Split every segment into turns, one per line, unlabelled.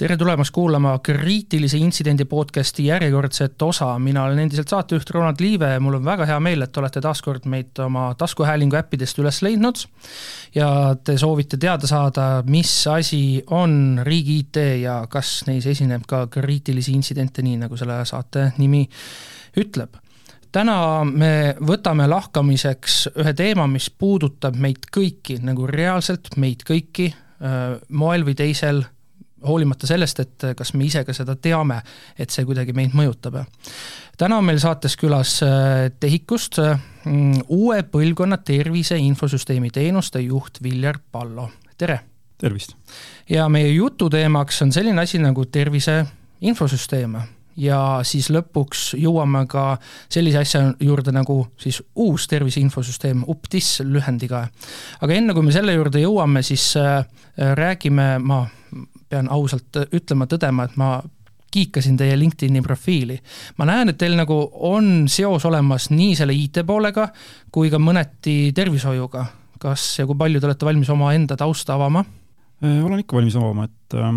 tere tulemast kuulama kriitilise intsidendi podcasti järjekordset osa, mina olen endiselt saatejuht Ronald Liive ja mul on väga hea meel, et olete taas kord meid oma taskuhäälingu äppidest üles leidnud. ja te soovite teada saada, mis asi on riigi IT ja kas neis esineb ka kriitilisi intsidente, nii nagu selle saate nimi ütleb täna me võtame lahkamiseks ühe teema, mis puudutab meid kõiki, nagu reaalselt meid kõiki, moel või teisel hoolimata sellest, et kas me ise ka seda teame, et see kuidagi meid mõjutab. täna on meil saates külas äh, TEHIK-ust mm, uue põlvkonna tervise infosüsteemi teenuste juht Viljar Pallo, tere!
tervist!
ja meie jututeemaks on selline asi nagu tervise infosüsteem ja siis lõpuks jõuame ka sellise asja juurde nagu siis uus tervise infosüsteem, UPTIS lühendiga. aga enne, kui me selle juurde jõuame, siis äh, räägime, ma pean ausalt ütlema, tõdema, et ma kiikasin teie LinkedIni profiili. ma näen, et teil nagu on seos olemas nii selle IT poolega kui ka mõneti tervishoiuga. kas ja kui palju te olete valmis omaenda tausta avama?
Äh, olen ikka valmis avama, et äh,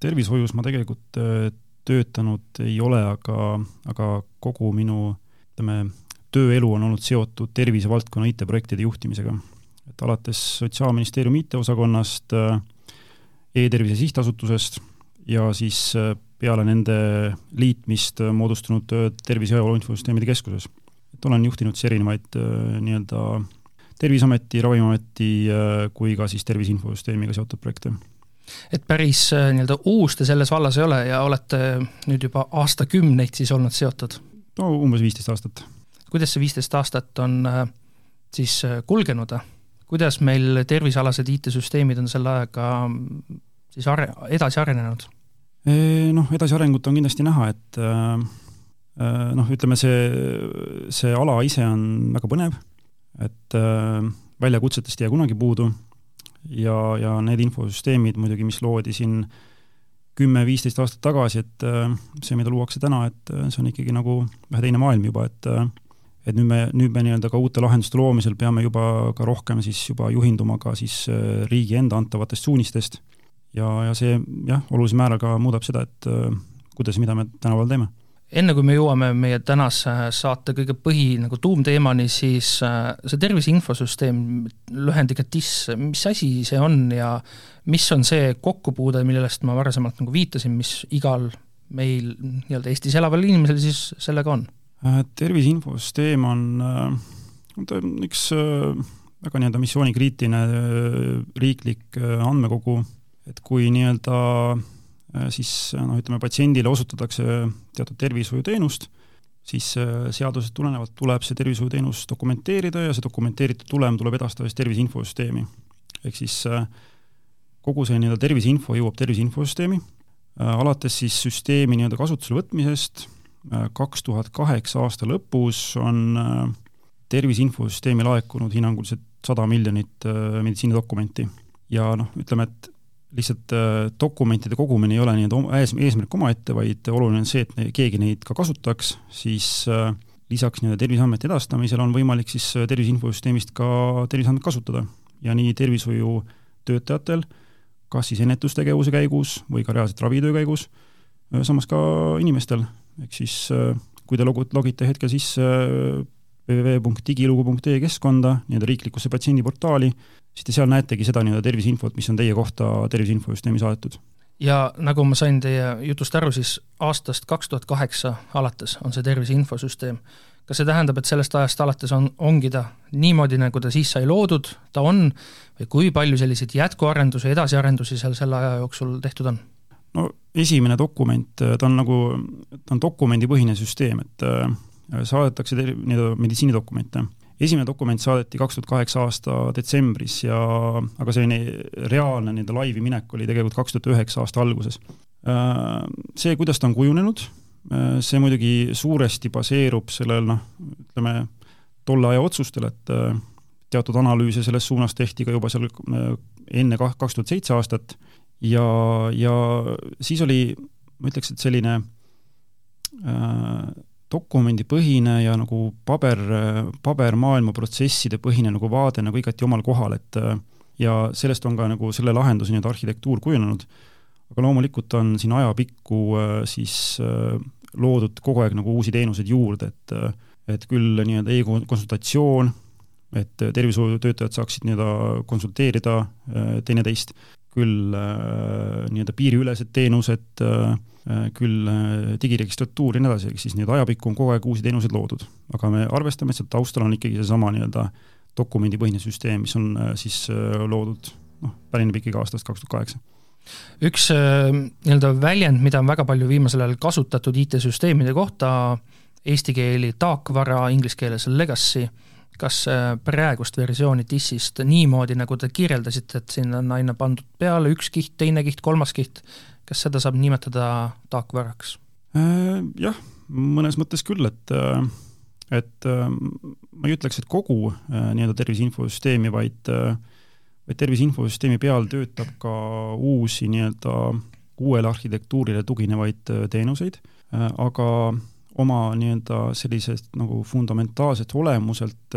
tervishoius ma tegelikult äh, töötanud ei ole, aga, aga kogu minu ütleme, tööelu on olnud seotud tervisevaldkonna IT-projektide juhtimisega. et alates Sotsiaalministeeriumi IT-osakonnast äh, e-tervise sihtasutusest ja siis äh, peale nende liitmist äh, moodustunud äh, Tervise ja Heaolu Infosüsteemide Keskuses. et olen juhtinud siis erinevaid nii-öelda Terviseameti, Ravimiameti kui ka siis Tervise Infosüsteemiga seotud projekte
et päris nii-öelda uus te selles vallas ei ole ja olete nüüd juba aastakümneid siis olnud seotud?
no umbes viisteist aastat.
kuidas see viisteist aastat on siis kulgenud? Kuidas meil tervisealased IT-süsteemid on selle ajaga siis are-, edasi arenenud?
Noh, edasiarengut on kindlasti näha, et äh, äh, noh, ütleme see, see ala ise on väga põnev, et äh, väljakutsetest ei jää kunagi puudu ja, ja need infosüsteemid muidugi, mis loodi siin kümme-viisteist aastat tagasi, et see, mida luuakse täna, et see on ikkagi nagu vähe teine maailm juba, et et nüüd me, nüüd me nii-öelda ka uute lahenduste loomisel peame juba ka rohkem siis juba juhinduma ka siis riigi enda antavatest suunistest ja, ja see jah, olulisel määral ka muudab seda, et äh, kuidas, mida me tänapäeval teeme
enne kui me jõuame meie tänase saate kõige põhi nagu tuumteemani, siis äh, see tervise infosüsteem, lühendiga TIS, mis asi see on ja mis on see kokkupuude, millest ma varasemalt nagu viitasin, mis igal meil nii-öelda Eestis elaval inimesel siis sellega on?
Äh, tervise infosüsteem on, ta on üks väga nii-öelda missioonikriitiline riiklik andmekogu et kui nii-öelda äh, siis noh, ütleme patsiendile osutatakse teatud tervishoiuteenust, siis äh, seadusest tulenevalt tuleb see tervishoiuteenus dokumenteerida ja see dokumenteeritud tulem tuleb edastada siis tervise infosüsteemi. ehk siis äh, kogu see nii-öelda tervise info jõuab tervise infosüsteemi, alates siis süsteemi nii-öelda kasutusele võtmisest, kaks tuhat kaheksa aasta lõpus on tervise infosüsteemi laekunud hinnanguliselt sada miljonit meditsiinidokumenti. ja noh, ütleme, et lihtsalt äh, dokumentide kogumine ei ole nii-öelda eesmärk omaette, vaid oluline on see, et keegi neid ka kasutaks, siis äh, lisaks nii-öelda Terviseameti edastamisele on võimalik siis äh, tervise infosüsteemist ka Terviseandmeid kasutada. ja nii tervishoiutöötajatel, kas siis ennetustegevuse käigus või ka reaalselt ravitöö käigus, samas ka inimestel, ehk siis kui te logud, logite hetkel sisse www.digilugu.ee keskkonda, nii-öelda riiklikusse patsiendiportaali, siis te seal näetegi seda nii-öelda terviseinfot, mis on teie kohta tervise infosüsteemi saadetud.
ja nagu ma sain teie jutust aru, siis aastast kaks tuhat kaheksa alates on see tervise infosüsteem. kas see tähendab, et sellest ajast alates on, ongi ta niimoodi, nagu ta siis sai loodud, ta on, või kui palju selliseid jätkuarendusi, edasiarendusi seal selle aja jooksul tehtud on?
No esimene dokument, ta on nagu, ta on dokumendipõhine süsteem, et äh, saadetakse nii-öelda meditsiinidokumente esimene dokument saadeti kaks tuhat kaheksa aasta detsembris ja, aga selline reaalne nii-öelda laivi minek oli tegelikult kaks tuhat üheksa aasta alguses. Äh, see, kuidas ta on kujunenud, äh, see muidugi suuresti baseerub sellel noh, ütleme tolle aja otsustel, et äh, teatud analüüse selles suunas tehti ka juba seal enne kaks tuhat seitse aastat ja, ja siis oli ma ütleks, et selline äh, dokumendipõhine ja nagu paber, pabermaailma protsesside põhine nagu vaade nagu igati omal kohal, et ja sellest on ka nagu selle lahenduse nii-öelda arhitektuur kujunenud, aga loomulikult on siin ajapikku siis loodud kogu aeg nagu uusi teenuseid juurde, et et küll nii-öelda e-konsultatsioon, et tervishoiutöötajad saaksid nii-öelda konsulteerida teineteist, küll nii-öelda piiriülesed teenused, küll digiregistratuur ja nii edasi, ehk siis nii-öelda ajapikku on kogu aeg uusi teenuseid loodud. aga me arvestame, et seal taustal on ikkagi seesama nii-öelda dokumendipõhine süsteem, mis on siis loodud noh, pärineb ikkagi aastast kaks tuhat kaheksa
üks nii-öelda väljend, mida on väga palju viimasel ajal kasutatud IT-süsteemide kohta, eesti keeli taakvara, inglise keeles legacy, kas praegust versiooni TIS-ist niimoodi, nagu te kirjeldasite, et siin on aina pandud peale üks kiht, teine kiht, kolmas kiht, kas seda saab nimetada taakvaraks?
Äh, jah, mõnes mõttes küll, et et ma ei ütleks, et kogu nii-öelda tervise infosüsteemi, vaid vaid tervise infosüsteemi peal töötab ka uusi nii-öelda uuele arhitektuurile tuginevaid teenuseid, aga oma nii-öelda sellisest nagu fundamentaalselt olemuselt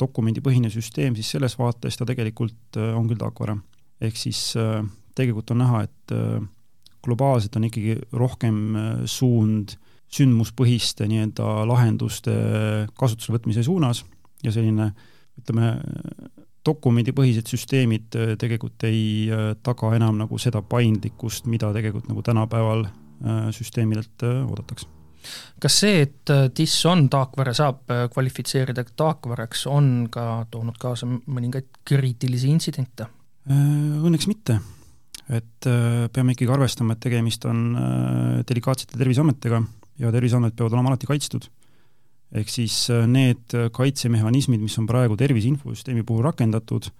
dokumendipõhine süsteem, siis selles vaates ta tegelikult on küll tarkvara. ehk siis tegelikult on näha, et globaalselt on ikkagi rohkem äh, suund sündmuspõhiste nii-öelda lahenduste kasutusele võtmise suunas ja selline ütleme, dokumendipõhised süsteemid äh, tegelikult ei äh, taga enam nagu seda paindlikkust, mida tegelikult nagu tänapäeval süsteemidelt oodatakse
kas see, et TIS on taakvara, saab kvalifitseerida taakvaraks, on ka toonud kaasa mõningaid kriitilisi intsidente?
Õnneks mitte et äh, peame ikkagi arvestama, et tegemist on äh, delikaatsete terviseandmetega ja terviseandmed peavad olema alati kaitstud. ehk siis äh, need kaitsemehhanismid, mis on praegu tervise infosüsteemi puhul rakendatud,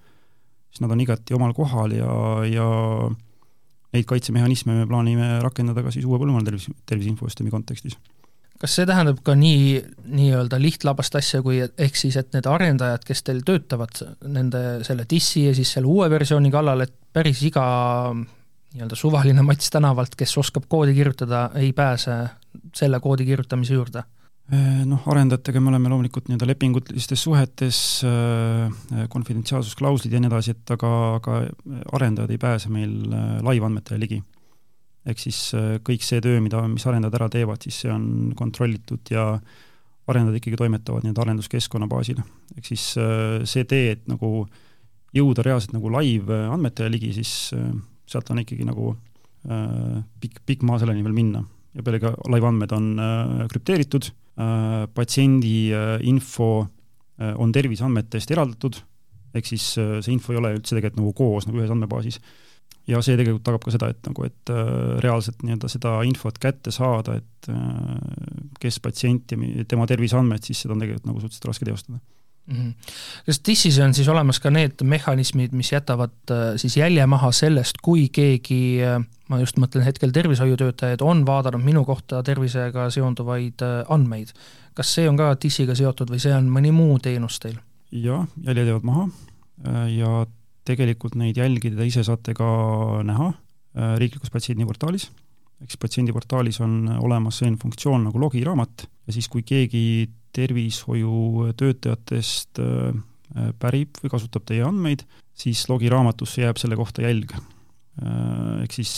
siis nad on igati omal kohal ja, ja neid kaitsemehhanisme me plaanime rakendada ka siis uue põllumajanduse tervise, tervise infosüsteemi kontekstis
kas see tähendab ka nii, nii-öelda lihtlabast asja, kui ehk siis, et need arendajad, kes teil töötavad nende selle DIS-i ja siis selle uue versiooni kallal, et päris iga nii-öelda suvaline Mats tänavalt, kes oskab koodi kirjutada, ei pääse selle koodi kirjutamise juurde?
Noh, arendajatega me oleme loomulikult nii-öelda lepingulistes suhetes, konfidentsiaalsusklauslid ja nii edasi, et aga, aga arendajad ei pääse meil laivandmetele ligi ehk siis äh, kõik see töö, mida, mis arendajad ära teevad, siis see on kontrollitud ja arendajad ikkagi toimetavad nii-öelda arenduskeskkonna baasil. ehk siis äh, see tee, et nagu jõuda reaalselt nagu live-andmetele ligi, siis äh, sealt on ikkagi nagu pikk, pikk maa selleni veel minna. ja pealegi live-andmed on krüpteeritud, patsiendi info on terviseandmetest eraldatud, ehk siis see info ei ole üldse tegelikult nagu koos nagu ühes andmebaasis. Ja see tegelikult tagab ka seda, et nagu, et äh, reaalselt nii-öelda seda infot kätte saada, et äh, kes patsient ja tema terviseandmed, siis seda on tegelikult nagu suhteliselt raske teostada
mm. -hmm. kas TIS-is on siis olemas ka need mehhanismid, mis jätavad äh, siis jälje maha sellest, kui keegi, ma just mõtlen hetkel tervishoiutöötajaid, on vaadanud minu kohta tervisega seonduvaid andmeid. kas see on ka TIS-iga seotud või see on mõni muu teenus teil?
jah, jäljed jäävad maha ja tegelikult neid jälgida ise saate ka näha äh, riiklikus patsiendiportaalis, siis patsiendiportaalis on olemas selline funktsioon nagu logiraamat ja siis, kui keegi tervishoiutöötajatest äh, äh, pärib või kasutab teie andmeid, siis logiraamatusse jääb selle kohta jälg. Ehk siis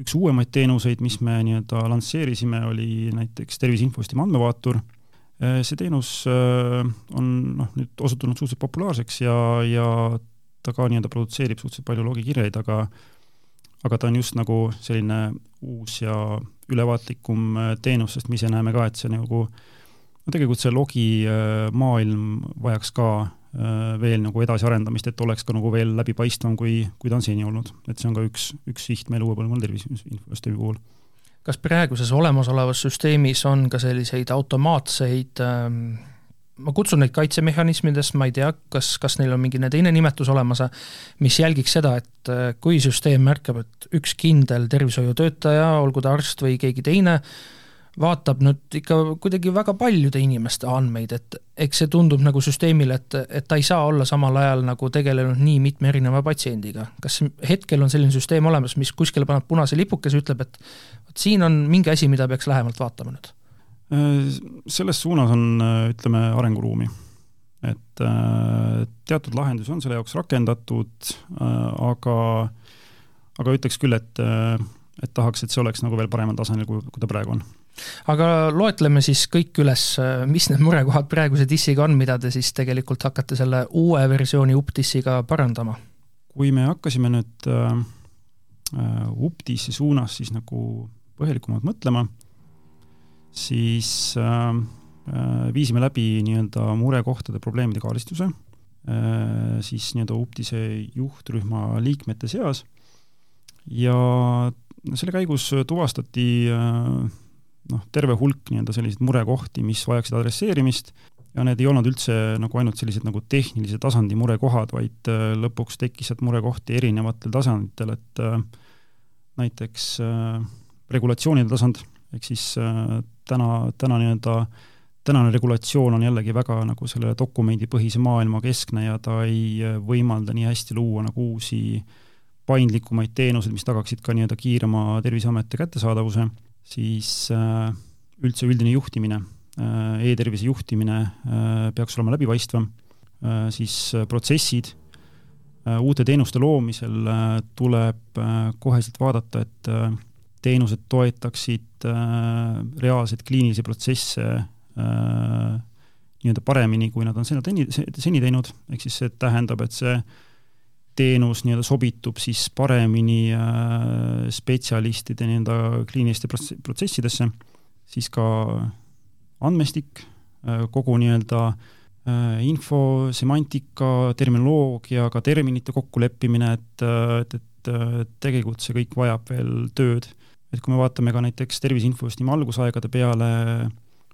üks uuemaid teenuseid, mis me nii-öelda lansseerisime, oli näiteks Tervise Infosüsteemi andmevaatur, see teenus on noh, nüüd osutunud suhteliselt populaarseks ja, ja ta ka nii-öelda produtseerib suhteliselt palju logikirjeid, aga aga ta on just nagu selline uus ja ülevaatlikum äh, teenus, sest me ise näeme ka, et see nagu no tegelikult see logimaailm äh, vajaks ka äh, veel nagu edasiarendamist, et oleks ka nagu veel läbipaistvam, kui, kui ta on seni olnud. et see on ka üks, üks siht meil uue põlvkonna tervise infosüsteemi puhul.
kas praeguses olemasolevas süsteemis on ka selliseid automaatseid ähm ma kutsun neid kaitsemehhanismidest, ma ei tea, kas, kas neil on mingi teine nimetus olemas, mis jälgiks seda, et äh, kui süsteem märkab, et üks kindel tervishoiutöötaja, olgu ta arst või keegi teine, vaatab nüüd ikka kuidagi väga paljude inimeste andmeid, et eks see tundub nagu süsteemile, et, et ta ei saa olla samal ajal nagu tegelenud nii mitme erineva patsiendiga. kas hetkel on selline süsteem olemas, mis kuskile paneb punase lipukese, ütleb, et vot siin on mingi asi, mida peaks lähemalt vaatama nüüd?
Selles suunas on, ütleme, arenguruumi. et teatud lahendusi on selle jaoks rakendatud, aga, aga ütleks küll, et et tahaks, et see oleks nagu veel paremal tasemel, kui, kui ta praegu on
aga loetleme siis kõik üles, mis need murekohad praeguse dissiga on, mida te siis tegelikult hakkate selle uue versiooni UpDissiga parandama?
kui me hakkasime nüüd äh, äh UpDissi suunas siis nagu põhjalikumalt mõtlema, siis äh, äh, viisime läbi nii-öelda murekohtade probleemide kaardistuse äh, siis nii-öelda UpDisse juhtrühma liikmete seas ja selle käigus tuvastati äh, noh, terve hulk nii-öelda selliseid murekohti, mis vajaksid adresseerimist ja need ei olnud üldse nagu ainult sellised nagu tehnilise tasandi murekohad, vaid äh, lõpuks tekkis sealt murekohti erinevatel tasanditel, et äh, näiteks äh, regulatsioonide tasand, ehk siis äh, täna, täna nii-öelda tänane regulatsioon on jällegi väga nagu selle dokumendipõhise maailma keskne ja ta ei äh, võimalda nii hästi luua nagu uusi paindlikumaid teenuseid, mis tagaksid ka nii-öelda kiirema Terviseameti kättesaadavuse siis äh, üldse üldine juhtimine e, e-tervise juhtimine äh, peaks olema läbipaistvam, siis protsessid, uute teenuste loomisel tuleb koheselt vaadata, et teenused toetaksid reaalseid kliinilisi protsesse nii-öelda paremini, kui nad on seni, seni teinud, ehk siis see tähendab, et see teenus nii-öelda sobitub siis paremini äh, spetsialistide nii-öelda kliiniliste protsessidesse, siis ka andmestik, äh, kogu nii-öelda äh, info, semantika, terminoloogia, ka terminite kokkuleppimine, et, et, et tegelikult see kõik vajab veel tööd. et kui me vaatame ka näiteks Tervise Infosüsteemi algusaegade peale,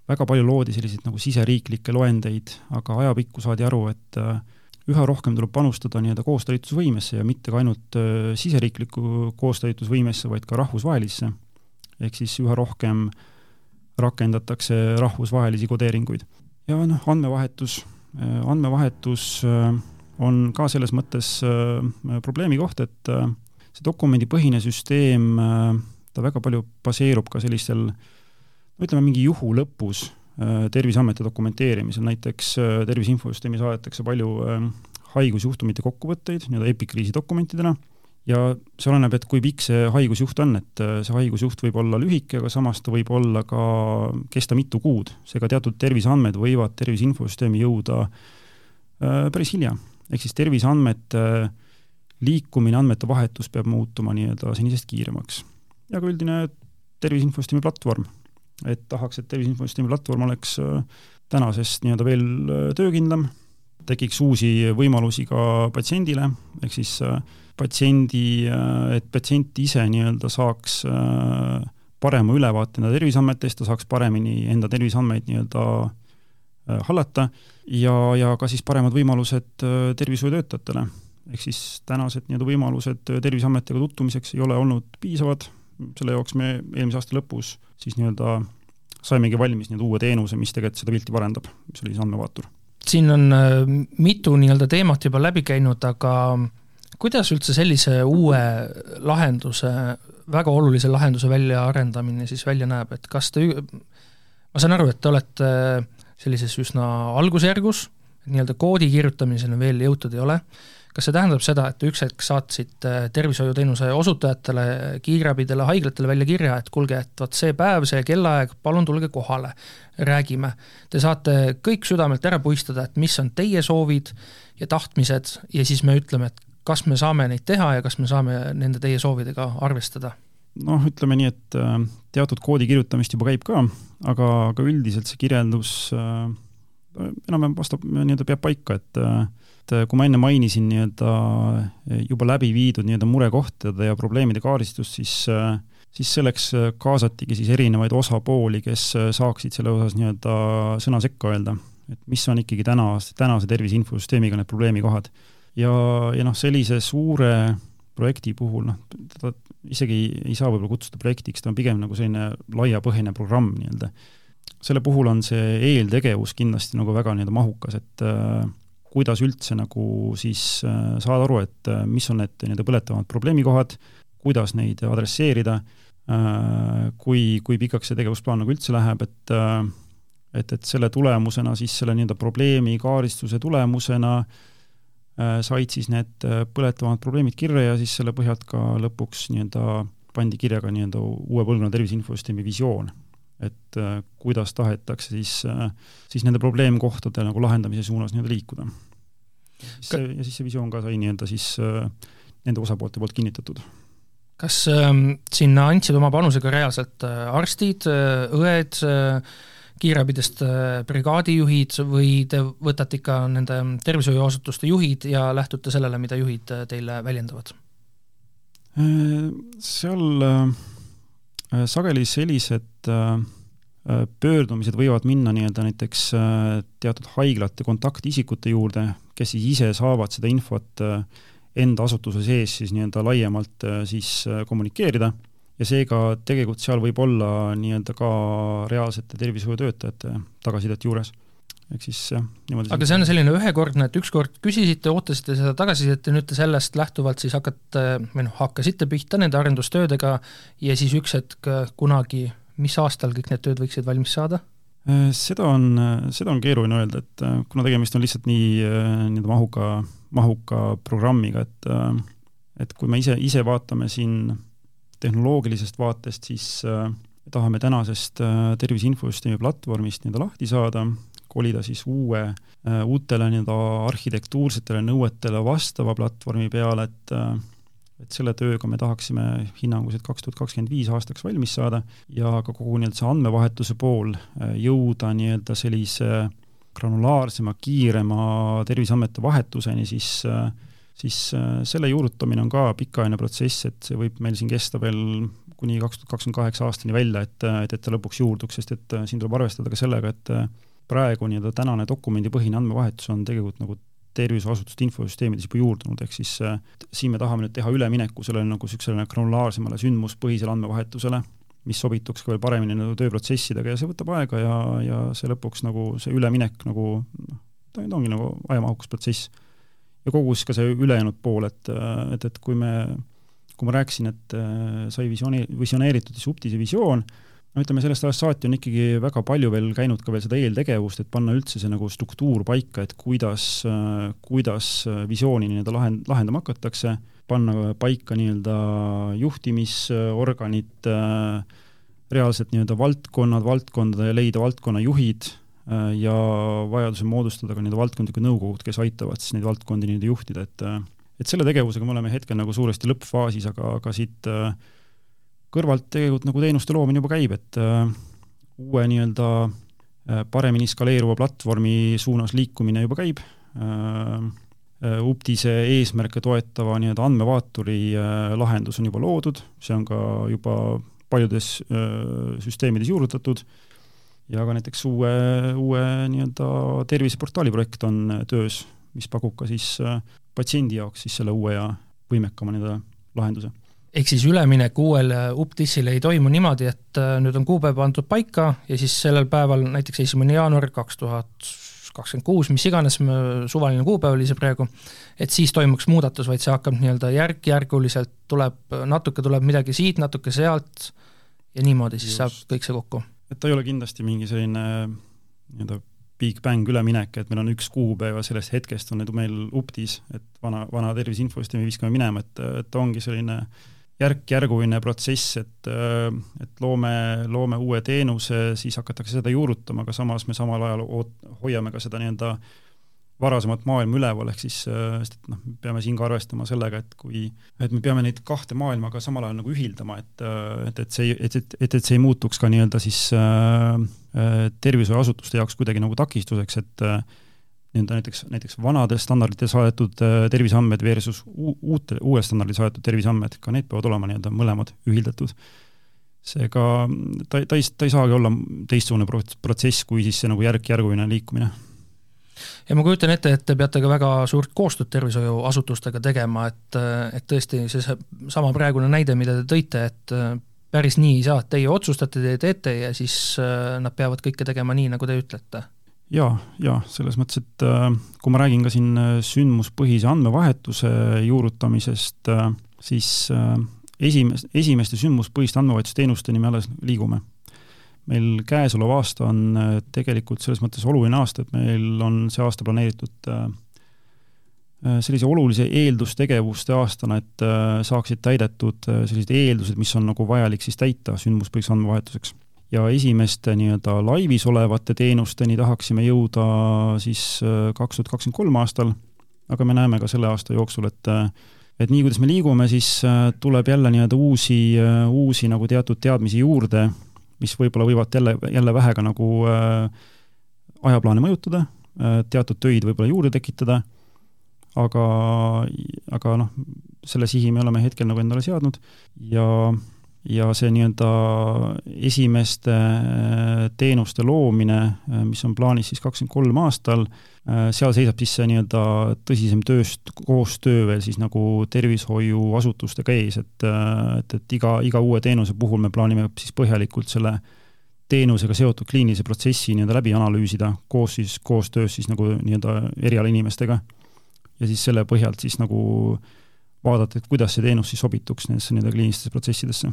väga palju loodi selliseid nagu siseriiklikke loendeid, aga ajapikku saadi aru, et äh, üha rohkem tuleb panustada nii-öelda koostalitusvõimesse ja mitte ka ainult äh, siseriiklikku koostalitusvõimesse, vaid ka rahvusvahelisse. ehk siis üha rohkem rakendatakse rahvusvahelisi kodeeringuid. ja noh, andmevahetus, äh, andmevahetus äh, on ka selles mõttes probleemi koht, et see dokumendipõhine süsteem, ta väga palju baseerub ka sellistel no ütleme, mingi juhu lõpus Terviseameti dokumenteerimisel, näiteks äh, Tervise Infosüsteemi saadetakse palju ähm, haigusjuhtumite kokkuvõtteid nii-öelda epikriisi dokumentidena ja see oleneb, et kui pikk see haigusjuht on, et äh, see haigusjuht võib olla lühike, aga samas ta võib olla ka, kesta mitu kuud, seega teatud terviseandmed võivad Tervise Infosüsteemi jõuda päris hilja. ehk siis terviseandmete liikumine, andmete vahetus peab muutuma nii-öelda senisest kiiremaks. ja ka üldine Tervise Infosüsteemi platvorm et tahaks, et Tervise Infosüsteemi platvorm oleks äh, tänasest nii-öelda veel äh, töökindlam, tekiks uusi võimalusi ka patsiendile, ehk siis äh, patsiendi, et patsient ise nii-öelda saaks parema ülevaate enda terviseandmetest, ta saaks paremini enda terviseandmeid nii-öelda hallata ja, ja ka siis paremad võimalused tervishoiutöötajatele. ehk siis tänased nii-öelda võimalused Terviseametiga tutvumiseks ei ole olnud piisavad, selle jaoks me eelmise aasta lõpus siis nii-öelda saimegi valmis nii-öelda uue teenuse, mis tegelikult seda pilti parendab, mis oli siis andmevaatur.
siin on äh, mitu nii-öelda teemat juba läbi käinud, aga kuidas üldse sellise uue lahenduse, väga olulise lahenduse väljaarendamine siis välja näeb, et kas te, ma saan aru, et te olete sellises üsna algusjärgus, nii-öelda koodi kirjutamiseni veel jõutud ei ole, kas see tähendab seda, et üks hetk saatsite tervishoiuteenuse osutajatele, kiirabidele, haiglatele välja kirja, et kuulge, et vot see päev, see kellaaeg, palun tulge kohale, räägime. Te saate kõik südamelt ära puistada, et mis on teie soovid ja tahtmised ja siis me ütleme, et kas me saame neid teha ja kas me saame nende teie soovidega arvestada
noh, ütleme nii, et äh, teatud koodi kirjutamist juba käib ka, aga, aga üldiselt see kirjeldus äh, enam-vähem vastab, nii-öelda peab paika, et äh, et äh, kui ma enne mainisin nii-öelda äh, juba läbi viidud nii-öelda murekohtade ja probleemide kaardistust, siis äh, siis selleks kaasatigi siis erinevaid osapooli, kes saaksid selle osas nii-öelda sõna sekka öelda, et mis on ikkagi täna, tänase tervise infosüsteemiga need probleemikohad. ja, ja noh, sellise suure projekti puhul noh, teda isegi ei saa võib-olla kutsuda projektiks, ta on pigem nagu selline laiapõhjaline programm nii-öelda. selle puhul on see eeltegevus kindlasti nagu väga nii-öelda mahukas, et äh, kuidas üldse nagu siis äh, saada aru, et äh, mis on need nii-öelda põletavamad probleemikohad, kuidas neid adresseerida äh,, kui, kui pikaks see tegevusplaan nagu üldse läheb, et et, et selle tulemusena siis selle nii-öelda probleemi kaardistuse tulemusena said siis need põletavamad probleemid kirja ja siis selle põhjalt ka lõpuks nii-öelda pandi kirja ka nii-öelda uue põlvkonna tervise infosüsteemi visioon. Et äh, kuidas tahetakse siis, äh, siis nende probleemkohtade nagu lahendamise suunas nii-öelda liikuda. ja siis see visioon ka sai nii-öelda siis äh, nende osapoolte poolt kinnitatud
kas äh, sinna andsid oma panuse ka reaalselt äh, arstid, õed äh,, kiirabidest äh, brigaadijuhid või te võtate ikka nende tervishoiuasutuste juhid ja lähtute sellele, mida juhid äh, teile väljendavad?
Äh, seal sageli sellised pöördumised võivad minna nii-öelda näiteks teatud haiglate kontaktisikute juurde, kes siis ise saavad seda infot enda asutuse sees siis nii-öelda laiemalt siis kommunikeerida ja seega tegelikult seal võib olla nii-öelda ka reaalsete tervishoiutöötajate tagasisidet juures. Ehk siis jah, niimoodi
aga see on selline ühekordne, et ükskord küsisite, ootasite seda tagasisidet ja nüüd te sellest lähtuvalt siis hakkate, või noh, hakkasite pihta nende arendustöödega ja siis üks hetk kunagi, mis aastal kõik need tööd võiksid valmis saada?
Äh, seda on, seda on keeruline öelda, et äh, kuna tegemist on lihtsalt nii äh, nii-öelda mahuka, mahuka programmiga, et et kui me ise, ise vaatame siin tehnoloogilisest vaatest, siis äh, tahame tänasest äh, tervise infosüsteemi platvormist nii-öelda lahti saada, kolida siis uue äh,, uutele nii-öelda arhitektuursetele nõuetele vastava platvormi peale, et äh, et selle tööga me tahaksime hinnanguliselt kaks tuhat kakskümmend viis aastaks valmis saada ja ka kogu nii-öelda see andmevahetuse pool äh, jõuda nii-öelda sellise granulaarsema, kiirema terviseandmete vahetuseni, siis siis selle juurutamine on ka pikaajaline protsess, et see võib meil siin kesta veel kuni kaks tuhat kakskümmend kaheksa aastani välja, et, et, et ta lõpuks juurduks, sest et siin tuleb arvestada ka sellega, et praegu nii-öelda tänane dokumendipõhine andmevahetus on tegelikult nagu tervishoiuasutuste infosüsteemides juba juurdunud, ehk siis äh, siin me tahame nüüd teha ülemineku sellele nagu niisugusele granulaarsemale sündmuspõhisele andmevahetusele, mis sobituks ka veel paremini nagu tööprotsessidega ja see võtab aega ja, ja see lõpuks nagu see üleminek nagu noh, ta ongi nagu ajamahukas protsess. Ja kogu siis ka see ülejäänud pool, et, et, et kui me, kui ma rääkisin, et äh, sai visiooni, visioneeritud siis Uptise visioon, no ütleme, sellest ajast saati on ikkagi väga palju veel käinud ka veel seda eeltegevust, et panna üldse see nagu struktuur paika, et kuidas, kuidas visiooni nii-öelda lahend-, lahendama hakatakse, panna paika nii-öelda juhtimisorganid, reaalselt nii-öelda valdkonnad, valdkondade leida valdkonnajuhid ja vajadusel moodustada ka nii-öelda valdkondlikud nõukogud, kes aitavad siis neid valdkondi nii-öelda juhtida, et et selle tegevusega me oleme hetkel nagu suuresti lõppfaasis, aga, aga siit äh, kõrvalt tegelikult nagu teenuste loomine juba käib, et uue nii-öelda paremini skaleeruva platvormi suunas liikumine juba käib, Uptise eesmärke toetava nii-öelda andmevaaturi lahendus on juba loodud, see on ka juba paljudes süsteemides juurutatud ja ka näiteks uue, uue nii-öelda terviseportaali projekt on töös, mis pakub ka siis äh, patsiendi jaoks siis selle uue ja võimekama nii-öelda lahenduse.
Ehk siis üleminek uuele UPTIS-ile ei toimu niimoodi, et äh, nüüd on kuupäev pandud paika ja siis sellel päeval, näiteks esimene jaanuar kaks tuhat kakskümmend kuus, mis iganes suvaline kuupäev oli see praegu, et siis toimuks muudatus, vaid see hakkab nii-öelda järk-järguliselt, tuleb, natuke tuleb midagi siit, natuke sealt ja niimoodi siis Just. saab kõik see kokku
et ta ei ole kindlasti mingi selline nii-öelda big bang üleminek, et meil on üks kuupäev ja sellest hetkest on need meil uptis, et vana, vana tervise infosüsteemi viskame minema, et, et ta ongi selline järk-järguline protsess, et, et loome, loome uue teenuse, siis hakatakse seda juurutama, aga samas me samal ajal oot-, hoiame ka seda nii-öelda äh, varasemat maailma üleval, ehk siis äh, sest et noh, me peame siin ka arvestama sellega, et kui, et me peame neid kahte maailma ka samal ajal nagu ühildama, et, äh, et, et see, et, et, et, et see ei muutuks ka nii-öelda siis äh, äh, tervishoiuasutuste jaoks kuidagi nagu takistuseks, et äh, nii-öelda näiteks, näiteks vanade standardite saadetud äh, terviseandmed versus uute, uue standardi saadetud terviseandmed, ka need peavad olema nii-öelda mõlemad ühildatud. seega ta, ta ei, ta ei saagi olla teistsugune protsess kui siis see nagu järk-järguline liikumine.
Ja ma kujutan ette, et te peate ka väga suurt koostööd tervishoiuasutustega tegema, et, et tõesti see sama praegune näide, mida te tõite, et päris nii ei saa, et teie otsustate, te teete ja siis äh, nad peavad kõike tegema nii, nagu te ütlete
jaa, jaa, selles mõttes, et äh, kui ma räägin ka siin äh, sündmuspõhise andmevahetuse juurutamisest, siis esimest, esimeste sündmuspõhiste andmevahetusteenusteni me alles liigume. meil käesolev aasta on tegelikult selles mõttes oluline aasta, et meil on see aasta planeeritud Äh, sellise olulise eeldustegevuste aastana, et äh, saaksid täidetud äh, sellised eeldused, mis on nagu vajalik siis täita sündmuspõhiseks andmevahetuseks. Ja esimeste nii-öelda laivis olevate teenusteni tahaksime jõuda siis kaks tuhat kakskümmend kolm aastal, aga me näeme ka selle aasta jooksul, et et nii, kuidas me liigume, siis tuleb jälle nii-öelda uusi, uusi nagu teatud teadmisi juurde, mis võib-olla võivad jälle, jälle vähe ka nagu äh, ajaplaane mõjutada, teatud töid võib-olla juurde tekitada. Aga, aga noh, selle sihi me oleme hetkel nagu endale seadnud ja, ja see nii-öelda esimeste äh, teenuste loomine, äh, mis on plaanis siis kakskümmend kolm aastal, äh, seal seisab siis see nii-öelda tõsisem tööst, koostöö veel siis nagu tervishoiuasutustega ees, et, et, et iga, iga uue teenuse puhul me plaanime siis põhjalikult selle teenusega seotud kliinilise protsessi nii-öelda läbi analüüsida koos siis, koostöös siis nagu nii-öelda erialainimestega ja siis selle põhjalt siis nagu vaadata, et kuidas see teenus siis sobituks nendesse nii-öelda kliinilistesse protsessidesse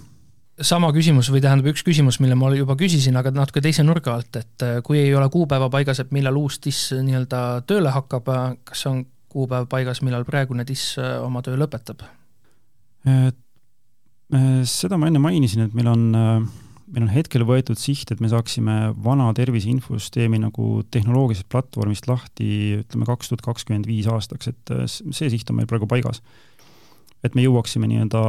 sama küsimus või tähendab üks küsimus, mille ma juba küsisin, aga natuke teise nurga alt, et äh, kui ei ole kuupäeva paigas, et millal uus TIS nii-öelda tööle hakkab, kas on kuupäev paigas, millal praegune äh, oma töö lõpetab?
Äh, seda ma enne mainisin, et meil on meil on hetkel võetud siht, et me saaksime vana tervise infosüsteemi nagu tehnoloogilisest platvormist lahti, ütleme kaks tuhat kakskümmend viis aastaks, et äh, see siht on meil praegu paigas. et me jõuaksime nii-öelda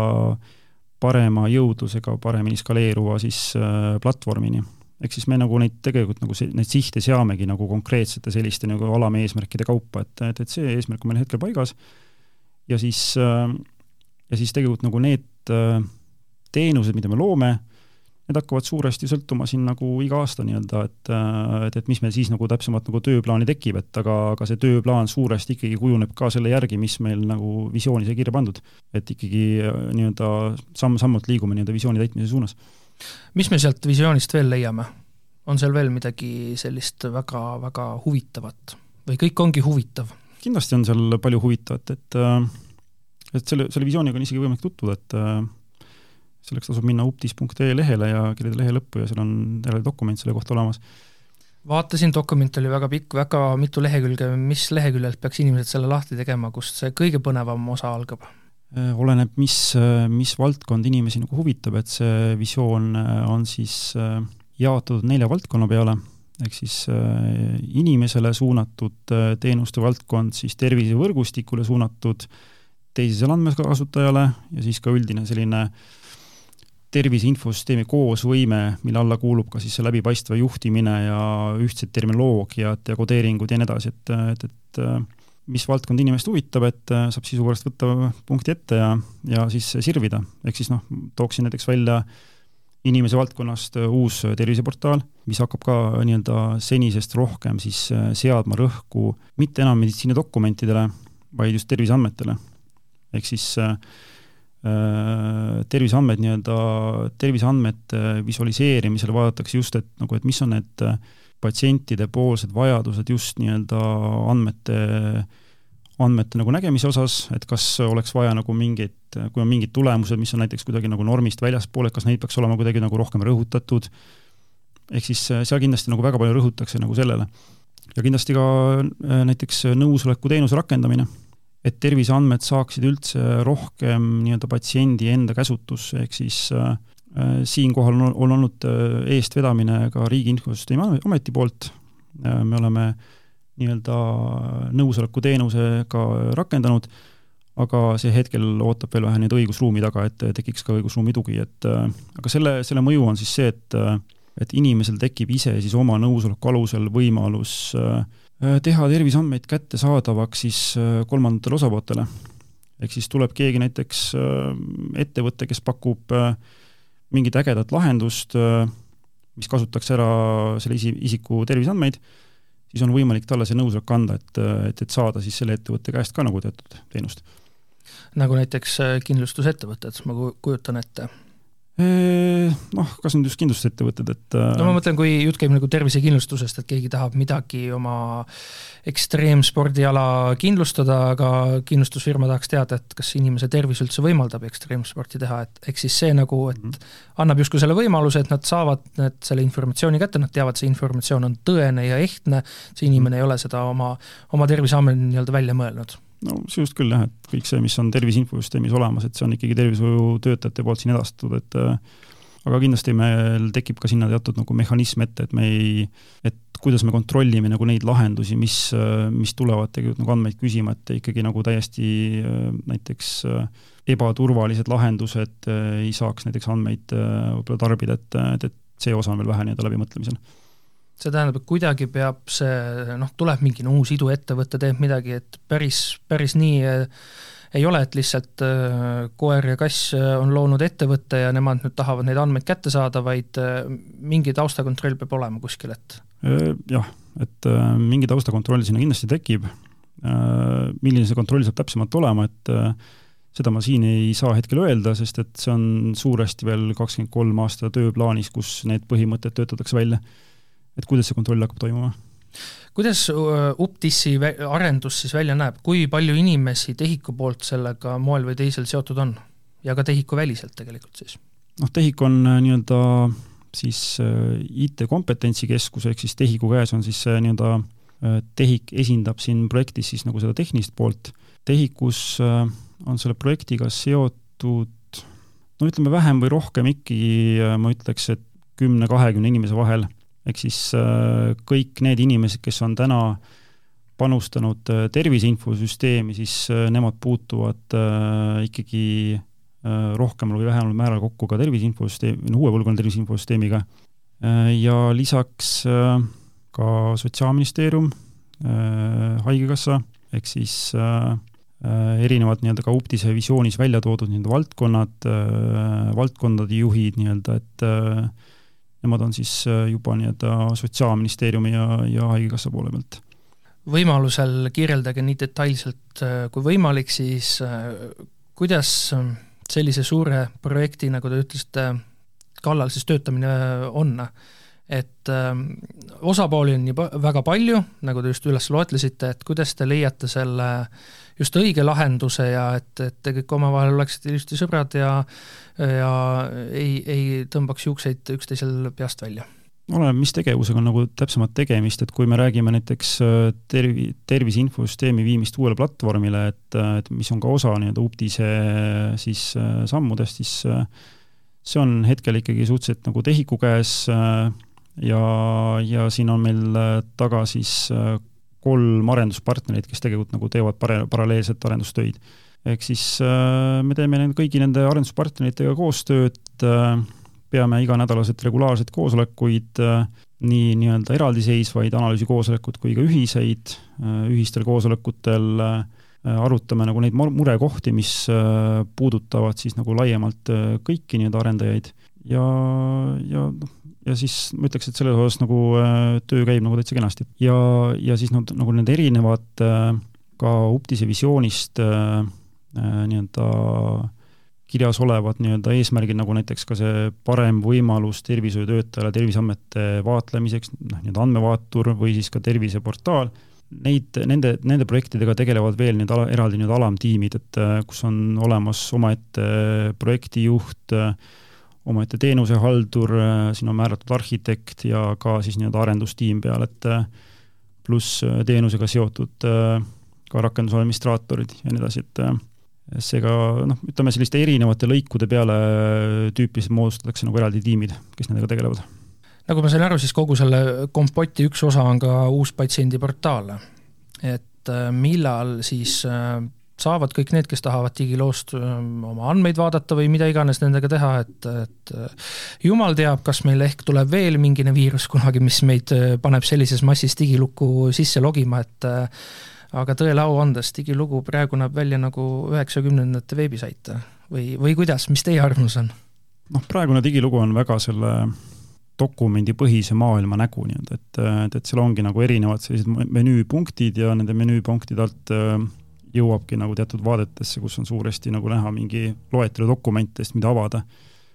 parema jõudlusega, paremini skaleeruva siis äh, platvormini. ehk siis me nagu neid tegelikult nagu see, neid sihte seamegi nagu konkreetsete selliste nagu alameesmärkide kaupa, et, et, et see eesmärk on meil hetkel paigas ja siis äh,, ja siis tegelikult nagu need äh, teenused, mida me loome, need hakkavad suuresti sõltuma siin nagu iga aasta nii-öelda, et, et, et mis meil siis nagu täpsemalt nagu tööplaani tekib, et aga, aga see tööplaan suuresti ikkagi kujuneb ka selle järgi, mis meil nagu visioonis ja kirja pandud. et ikkagi äh, nii-öelda samm-sammult liigume nii-öelda visiooni täitmise suunas.
mis me sealt visioonist veel leiame? on seal veel midagi sellist väga-väga huvitavat või kõik ongi huvitav?
kindlasti on seal palju huvitavat, et äh, et selle, selle visiooniga on isegi võimalik tutvuda, et äh, selleks tasub minna uptis.ee lehele ja kirjutada lehe lõppu ja seal on terve dokument selle kohta olemas.
vaatasin, dokument oli väga pikk, väga mitu lehekülge, mis leheküljelt peaks inimesed selle lahti tegema, kust see kõige põnevam osa algab?
Äh, oleneb, mis, mis valdkond inimesi nagu huvitab, et see visioon äh, on siis äh, jaotatud nelja valdkonna peale, ehk siis inimesele suunatud teenuste valdkond, siis tervisevõrgustikule suunatud teisesele andmekasutajale ja siis ka üldine selline äh, tervise infosüsteemi koosvõime, mille alla kuulub ka siis see läbipaistva juhtimine ja ühtsed terminoloogiad ja kodeeringud ja nii edasi, et, et, et mis valdkond inimest huvitab, et saab sisu pärast võtta punkti ette ja, ja siis sirvida. ehk siis noh, tooksin näiteks välja inimese valdkonnast uus terviseportaal, mis hakkab ka nii-öelda senisest rohkem siis seadma rõhku mitte enam meditsiinidokumentidele, vaid just terviseandmetele. ehk siis äh, terviseandmed nii-öelda, terviseandmete visualiseerimisel vaadatakse just, et nagu, et mis on need äh, patsientide poolsed vajadused just nii-öelda andmete, andmete nagu nägemise osas, et kas oleks vaja nagu mingeid, kui on mingid tulemused, mis on näiteks kuidagi nagu normist väljaspool, et kas neid peaks olema kuidagi nagu rohkem rõhutatud, ehk siis äh, seal kindlasti nagu väga palju rõhutakse nagu sellele. ja kindlasti ka näiteks nõusoleku teenuse rakendamine et terviseandmed saaksid üldse rohkem nii-öelda patsiendi enda käsutusse, ehk siis äh, äh siinkohal on, on olnud äh, eestvedamine ka Riigi Infosüsteemi Ameti poolt. Äh,, me oleme nii-öelda nõusolekuteenuse ka rakendanud, aga see hetkel ootab veel vähe nii-öelda õigusruumi taga, et tekiks ka õigusruumi tugi, et aga selle, selle mõju on siis see, et et inimesel tekib ise siis oma nõusoleku alusel võimalus Äh, teha terviseandmeid kättesaadavaks siis äh, kolmandatele osapooltele. ehk siis tuleb keegi näiteks äh, ettevõte, kes pakub mingit ägedat lahendust, mis kasutaks ära selle isi, isiku terviseandmeid, siis on võimalik talle see nõusolek anda, et, et, et saada siis selle ettevõtte käest ka nagu teatud teenust.
nagu näiteks kindlustusettevõtted, ma kujutan ette
Noh, kas nüüd just kindlustusettevõtted, et
no ma mõtlen, kui jutt käib nagu tervisekindlustusest, et keegi tahab midagi oma ekstreemspordiala kindlustada, aga kindlustusfirma tahaks teada, et kas inimese tervis üldse võimaldab ekstreemsporti teha, et ehk siis see nagu, et mm -hmm. annab justkui selle võimaluse, et nad saavad need, selle informatsiooni kätte, nad teavad, see informatsioon on tõene ja ehtne, see inimene mm -hmm. ei ole seda oma, oma Terviseamet nii-öelda välja mõelnud
no sisuliselt küll jah, et kõik see, mis on tervise infosüsteemis olemas, et see on ikkagi tervishoiutöötajate poolt siin edastatud, et äh, aga kindlasti meil tekib ka sinna teatud nagu mehhanism ette, et me ei, et kuidas me kontrollime nagu neid lahendusi, mis, äh, mis tulevad tegelikult nagu andmeid küsima, et ikkagi nagu täiesti äh, näiteks ebaturvalised lahendused ei saaks näiteks andmeid võib-olla tarbida, et, et, et see osa on veel vähe nii-öelda läbimõtlemisel
see tähendab, et kuidagi peab see noh, tuleb mingi uus iduettevõte, teeb midagi, et päris, päris nii äh, ei ole, et lihtsalt äh, koer ja kass äh, on loonud ettevõtte ja nemad nüüd tahavad neid andmeid kätte saada, vaid mingi taustakontroll peab olema kuskil, et
jah, et mingi taustakontroll sinna kindlasti tekib, milline see kontroll saab täpsemalt olema, et seda ma siin ei saa hetkel öelda, sest et see on suuresti veel kakskümmend kolm aasta tööplaanis, kus need põhimõtted töötatakse välja et kuidas see kontroll hakkab toimuma?
kuidas äh, UpTissi arendus siis välja näeb, kui palju inimesi TEHIK-u poolt sellega moel või teisel seotud on ja ka TEHIK-u väliselt tegelikult siis?
noh, TEHIK on äh, nii-öelda siis äh, IT-kompetentsikeskus, ehk siis TEHIK-u käes on siis nii-öelda TEHIK esindab siin projektis siis nagu seda tehnilist poolt, TEHIK-us on selle projektiga seotud no ütleme, vähem või rohkem ikkagi ma ütleks, et kümne-kahekümne inimese vahel ehk siis äh, kõik need inimesed, kes on täna panustanud äh, tervise infosüsteemi, siis äh, nemad puutuvad ikkagi rohkemal või vähemal määral kokku ka tervise infosüsteemi, uue põlvkonna tervise infosüsteemiga. ja lisaks ka Sotsiaalministeerium, Haigekassa, ehk siis erinevad nii-öelda ka UPTISe visioonis välja toodud nii-öelda valdkonnad, valdkondade juhid nii-öelda, et nemad on siis äh, juba nii-öelda Sotsiaalministeeriumi ja, ja Haigekassa poole pealt.
võimalusel kirjeldage nii detailselt äh, kui võimalik, siis äh, kuidas sellise suure projekti, nagu te ütlesite, kallal siis töötamine on? Et äh, osapooli on nii väga palju, nagu te just üles loetlesite, et kuidas te leiate selle just õige lahenduse ja et, et te kõik omavahel oleksite ilusti sõbrad ja ja ei, ei tõmbaks juukseid üksteisel peast välja?
oleneb, mis tegevusega on nagu täpsemalt tegemist, et kui me räägime näiteks äh, tervi-, tervise infosüsteemi viimist uuele platvormile, et, et mis on ka osa nii-öelda UPTISe siis äh, sammudest, siis see on hetkel ikkagi suhteliselt nagu TEHIK-u käes ja, ja siin on meil taga siis kolm arenduspartnerit, kes tegelikult nagu teevad pare-, paralleelset arendustöid. ehk siis äh, me teeme nende, kõigi nende arenduspartneritega koostööd, äh, peame iganädalaselt regulaarseid koosolekuid, äh, nii nii-öelda eraldiseisvaid analüüsikoosolekuid kui ka ühiseid, ühistel koosolekutel arutame nagu neid murekohti, mis puudutavad siis nagu laiemalt kõiki nii-öelda arendajaid ja, ja noh, ja siis ma ütleks, et selles osas nagu äh, töö käib nagu täitsa kenasti. ja, ja siis nad nagu need erinevad äh, ka Uptise visioonist äh, nii-öelda kirjas olevad nii-öelda eesmärgid, nagu näiteks ka see parem võimalus tervishoiutöötajale Terviseameti vaatlemiseks, noh, nii-öelda andmevaatur või siis ka terviseportaal, neid, nende, nende projektidega tegelevad veel need ala, eraldi nii-öelda alamtiimid, et kus on olemas omaette projektijuht äh,, omaette teenusehaldur, äh, siin on määratud arhitekt ja ka siis nii-öelda arendustiim peal, et äh, pluss äh, teenusega seotud ka rakenduse administraatorid ja nii edasi, et seega noh, ütleme selliste erinevate lõikude peale tüüpiliselt moodustatakse nagu eraldi tiimid, kes nendega tegelevad.
nagu ma sain aru, siis kogu selle kompoti üks osa on ka uus patsiendiportaal. et millal siis saavad kõik need, kes tahavad digiloost oma andmeid vaadata või mida iganes nendega teha, et, et jumal teab, kas meil ehk tuleb veel mingine viirus kunagi, mis meid paneb sellises massis digilukku sisse logima, et aga tõele au andes, digilugu praegu näeb välja nagu üheksakümnendate veebisait või, või kuidas, mis teie arvamus on?
noh, praegune digilugu on väga selle dokumendipõhise maailma nägu nii-öelda, et, et, et seal ongi nagu erinevad sellised menüüpunktid ja nende menüüpunktide alt äh, jõuabki nagu teatud vaadetesse, kus on suuresti nagu näha mingi loetelu dokumentidest, mida avada.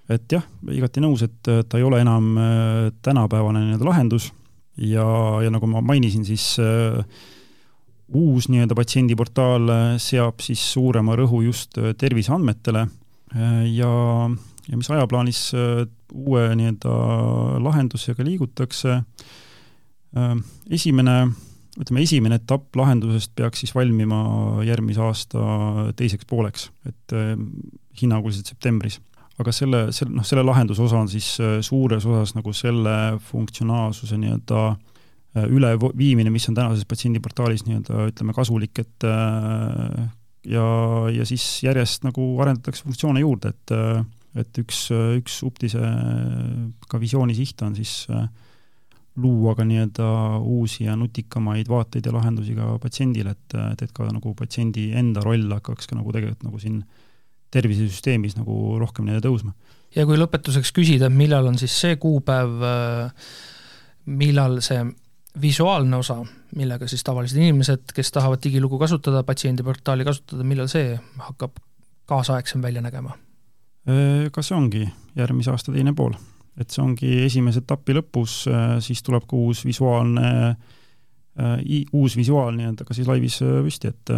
et jah, igati nõus, et ta ei ole enam äh, tänapäevane nii-öelda lahendus ja, ja nagu ma mainisin, siis äh, uus nii-öelda patsiendiportaal seab siis suurema rõhu just terviseandmetele ja, ja mis ajaplaanis uue nii-öelda lahendusega liigutakse. esimene, ütleme esimene etapp lahendusest peaks siis valmima järgmise aasta teiseks pooleks, et hinnanguliselt septembris. aga selle, selle, noh, selle lahenduse osa on siis suures osas nagu selle funktsionaalsuse nii-öelda üleviimine, mis on tänases patsiendiportaalis nii-öelda ütleme kasulik, et ja, ja siis järjest nagu arendatakse funktsioone juurde, et et üks, üks Uptise ka visiooni siht on siis äh, luua ka nii-öelda uusi ja nutikamaid vaateid ja lahendusi ka patsiendile, et, et, et ka nagu patsiendi enda roll hakkaks ka nagu tegelikult nagu siin tervisesüsteemis nagu rohkem nii-öelda tõusma.
ja kui lõpetuseks küsida, millal on siis see kuupäev, äh, millal see visuaalne osa, millega siis tavalised inimesed, kes tahavad digilugu kasutada, patsiendiportaali kasutada, millal see hakkab kaasaegsem välja nägema?
Äh, ka see ongi järgmise aasta teine pool, et see ongi esimese etapi lõpus, äh, siis tuleb ka uus visuaalne, äh, uus visuaal nii-öelda ka siis laivis püsti, et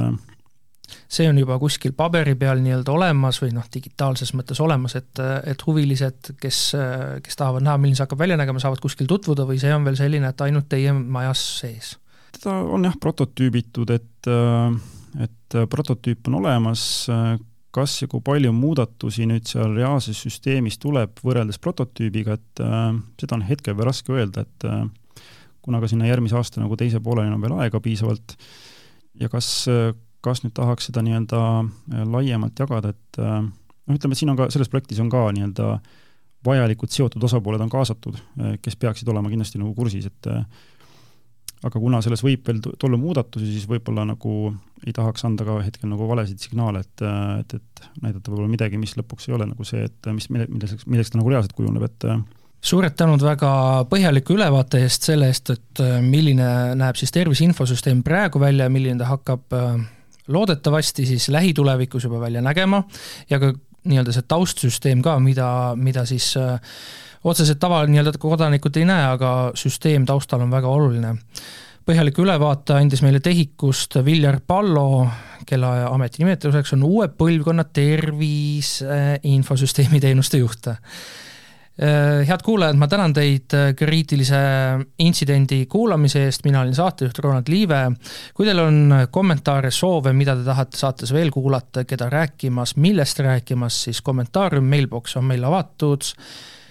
see on juba kuskil paberi peal nii-öelda olemas või noh, digitaalses mõttes olemas, et, et huvilised, kes, kes tahavad näha, milline see hakkab välja nägema, saavad kuskil tutvuda või see on veel selline, et ainult teie majas sees?
teda on jah, prototüübitud, et, et prototüüp on olemas, kas ja kui palju muudatusi nüüd seal reaalses süsteemis tuleb võrreldes prototüübiga, et äh, seda on hetkel veel raske öelda, et äh, kuna ka sinna järgmise aasta nagu teise pooleni on veel aega piisavalt ja kas, kas nüüd tahaks seda nii-öelda äh, laiemalt jagada, et äh, noh, ütleme, et siin on ka, selles projektis on ka nii-öelda vajalikud seotud osapooled on kaasatud, äh, kes peaksid olema kindlasti nagu kursis, et äh, aga kuna selles võib veel tulla muudatusi, siis võib-olla nagu ei tahaks anda ka hetkel nagu valesid signaale, et, et, et näidata võib-olla midagi, mis lõpuks ei ole nagu see, et mis, mille, milleks, milleks ta nagu reaalselt kujuneb, et
suured tänud väga põhjaliku ülevaate eest selle eest, et milline näeb siis tervise infosüsteem praegu välja ja milline ta hakkab loodetavasti siis lähitulevikus juba välja nägema. Ja ka nii-öelda see taustsüsteem ka, mida, mida siis äh, otseselt tava nii-öelda kodanikud ei näe, aga süsteem taustal on väga oluline. põhjaliku ülevaate andis meile TEHIK-ust Viljar Pallo, kelle ametinimetuseks on uue põlvkonna tervise infosüsteemi teenuste juht head kuulajad, ma tänan teid kriitilise intsidendi kuulamise eest, mina olin saatejuht Ronald Liive. kui teil on kommentaare, soove, mida te tahate saates veel kuulata, keda rääkimas, millest rääkimas, siis kommentaarium, mailbox on meil avatud